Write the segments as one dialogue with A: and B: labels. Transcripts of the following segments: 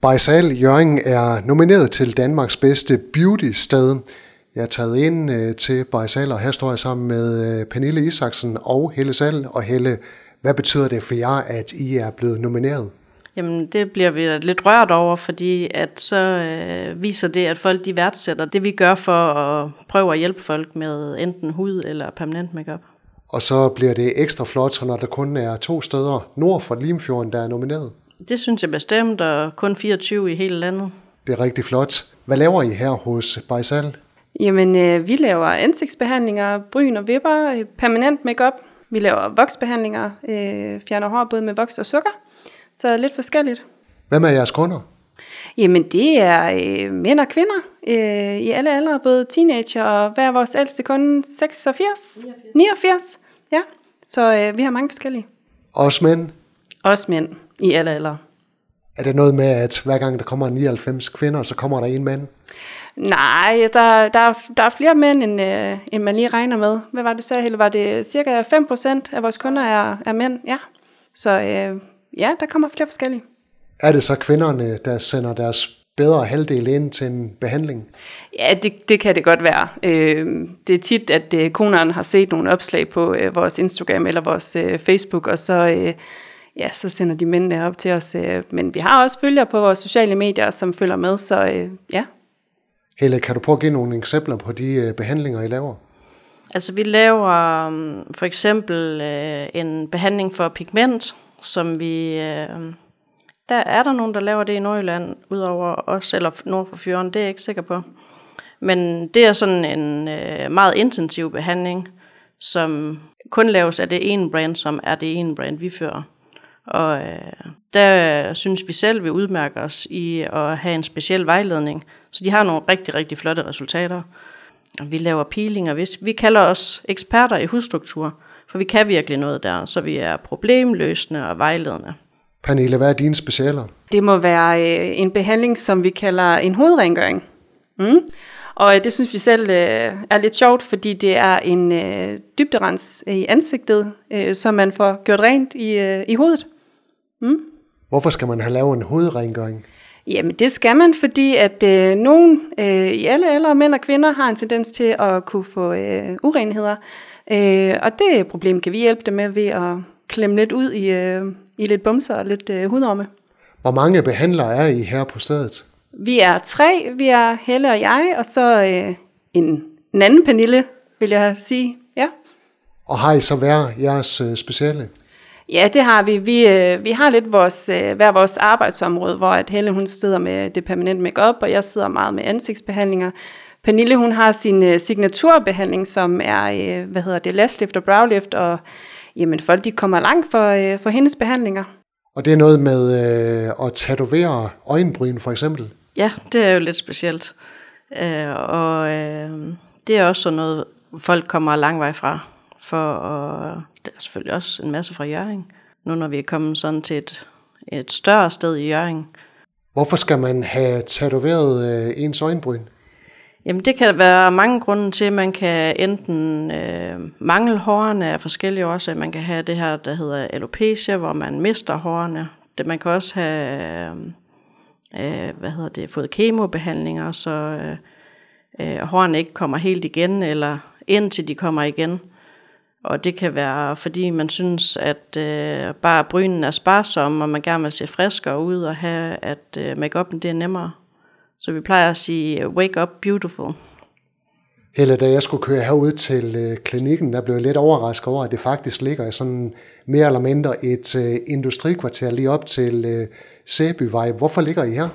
A: Bajsal Jørgen er nomineret til Danmarks bedste beauty-sted. Jeg er taget ind øh, til Bajsal, og her står jeg sammen med øh, Pernille Isaksen og Helle Sal. Og Helle, hvad betyder det for jer, at I er blevet nomineret?
B: Jamen, det bliver vi lidt rørt over, fordi at så øh, viser det, at folk de værdsætter det, vi gør for at prøve at hjælpe folk med enten hud eller permanent makeup.
A: Og så bliver det ekstra flot, når der kun er to steder nord for Limfjorden, der er nomineret.
B: Det synes jeg bestemt, og kun 24 i hele landet.
A: Det er rigtig flot. Hvad laver I her hos Bajsal?
C: Jamen, øh, vi laver ansigtsbehandlinger, bryn og vipper, øh, permanent makeup. Vi laver voksbehandlinger, øh, fjerner hår både med voks og sukker. Så lidt forskelligt.
A: Hvem er jeres kunder?
C: Jamen, det er øh, mænd og kvinder øh, i alle aldre, både teenager og hvad er vores ældste kunde? 86? 89. 89. Ja, så øh, vi har mange forskellige.
A: Også mænd?
C: Også mænd i alle aldre.
A: Er det noget med, at hver gang der kommer 99 kvinder, så kommer der en mand?
C: Nej, der, der, der er flere mænd, end, øh, end man lige regner med. Hvad var det, så sagde, Var det cirka 5% af vores kunder er, er mænd? Ja. Så øh, ja, der kommer flere forskellige.
A: Er det så kvinderne, der sender deres bedre halvdel ind til en behandling?
C: Ja, det, det kan det godt være. Øh, det er tit, at øh, konerne har set nogle opslag på øh, vores Instagram eller vores øh, Facebook, og så, øh, ja, så sender de mændene op til os. Øh, men vi har også følgere på vores sociale medier, som følger med, så øh, ja.
A: Helle, kan du prøve at give nogle eksempler på de øh, behandlinger, I laver?
B: Altså vi laver um, for eksempel øh, en behandling for pigment, som vi... Øh, der er der nogen, der laver det i Nordjylland, udover os, eller nord for fjorden, det er jeg ikke sikker på. Men det er sådan en øh, meget intensiv behandling, som kun laves af det ene brand, som er det ene brand, vi fører. Og øh, der synes vi selv, vi udmærker os i at have en speciel vejledning. Så de har nogle rigtig, rigtig flotte resultater. Vi laver peelinger. Vi, vi kalder os eksperter i hudstruktur, for vi kan virkelig noget der. Så vi er problemløsende og vejledende.
A: Pernille, hvad er dine specialer?
C: Det må være øh, en behandling, som vi kalder en hovedrengøring. Mm. Og øh, det synes vi selv øh, er lidt sjovt, fordi det er en øh, dybderens i ansigtet, øh, som man får gjort rent i, øh, i hovedet.
A: Mm. Hvorfor skal man have lavet en hovedrengøring?
C: Jamen det skal man, fordi at øh, nogen øh, i alle aldre, mænd og kvinder, har en tendens til at kunne få øh, urenheder. Øh, og det problem kan vi hjælpe dem med ved at klemme lidt ud i, øh, i lidt bumser og lidt øh, hudorme.
A: Hvor mange behandlere er I her på stedet?
C: Vi er tre. Vi er Helle og jeg, og så øh, en, en anden Pernille, vil jeg sige. Ja.
A: Og har I så hver jeres øh, speciale?
C: Ja, det har vi. Vi, øh, vi har lidt vores, øh, hver vores arbejdsområde, hvor at Helle hun sidder med det permanent makeup, og jeg sidder meget med ansigtsbehandlinger. Pernille hun har sin øh, signaturbehandling, som er, øh, hvad hedder det, lash lift og brow lift, og jamen folk de kommer langt for, øh, for hendes behandlinger.
A: Og det er noget med øh, at tatovere øjenbryn for eksempel?
B: Ja, det er jo lidt specielt. Øh, og øh, det er også sådan noget, folk kommer lang vej fra. For at, der er selvfølgelig også en masse fra Jørgen. Nu når vi er kommet sådan til et, et større sted i Jørgen.
A: Hvorfor skal man have tatoveret øh, ens øjenbryn?
B: Jamen det kan være mange grunde til, man kan enten øh, mangle hårene af forskellige årsager. Man kan have det her, der hedder alopecia, hvor man mister hårene. Det, man kan også have øh, hvad hedder det, fået kemobehandlinger, så øh, øh, hårene ikke kommer helt igen, eller indtil de kommer igen. Og det kan være, fordi man synes, at øh, bare brynen er sparsom, og man gerne vil se friskere ud, og have, at øh, make-up'en det er nemmere. Så vi plejer at sige, wake up beautiful.
A: Helle, da jeg skulle køre herud til øh, klinikken, der blev jeg lidt overrasket over, at det faktisk ligger i sådan mere eller mindre et øh, industrikvarter lige op til øh, Sæbyvej. Hvorfor ligger I her?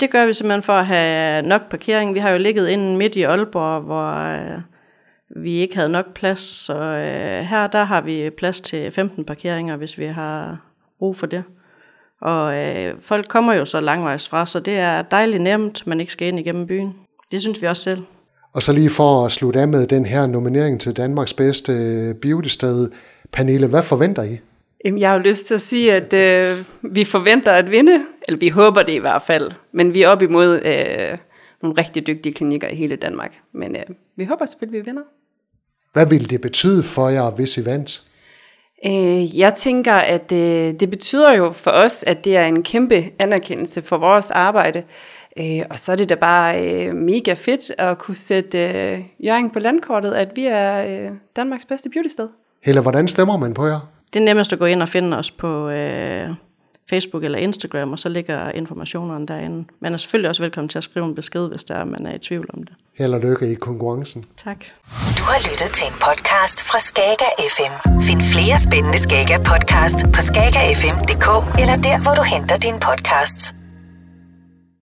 B: Det gør vi simpelthen for at have nok parkering. Vi har jo ligget inde midt i Aalborg, hvor øh, vi ikke havde nok plads. Så øh, her der har vi plads til 15 parkeringer, hvis vi har brug for det. Og øh, folk kommer jo så langvejs fra, så det er dejligt nemt, man ikke skal ind igennem byen. Det synes vi også selv.
A: Og så lige for at slutte af med den her nominering til Danmarks bedste øh, biodested. Pernille, hvad forventer I?
C: Jeg har jo lyst til at sige, at øh, vi forventer at vinde, eller vi håber det i hvert fald, men vi er op imod øh, nogle rigtig dygtige klinikker i hele Danmark. Men øh, vi håber selvfølgelig, at vi vinder.
A: Hvad vil det betyde for jer, hvis I vandt?
C: Øh, jeg tænker, at øh, det betyder jo for os, at det er en kæmpe anerkendelse for vores arbejde. Øh, og så er det da bare øh, mega fedt at kunne sætte øh, Jørgen på landkortet, at vi er øh, Danmarks bedste beautysted.
A: Eller hvordan stemmer man på jer?
B: Det er nemmest at gå ind og finde os på øh, Facebook eller Instagram, og så ligger informationerne derinde. Man er selvfølgelig også velkommen til at skrive en besked, hvis der er, man er i tvivl om det.
A: Held og lykke i konkurrencen.
B: Tak.
D: Du har lyttet til en podcast fra Skager FM. Find flere spændende Skager podcast på skagerfm.dk eller der, hvor du henter dine podcasts.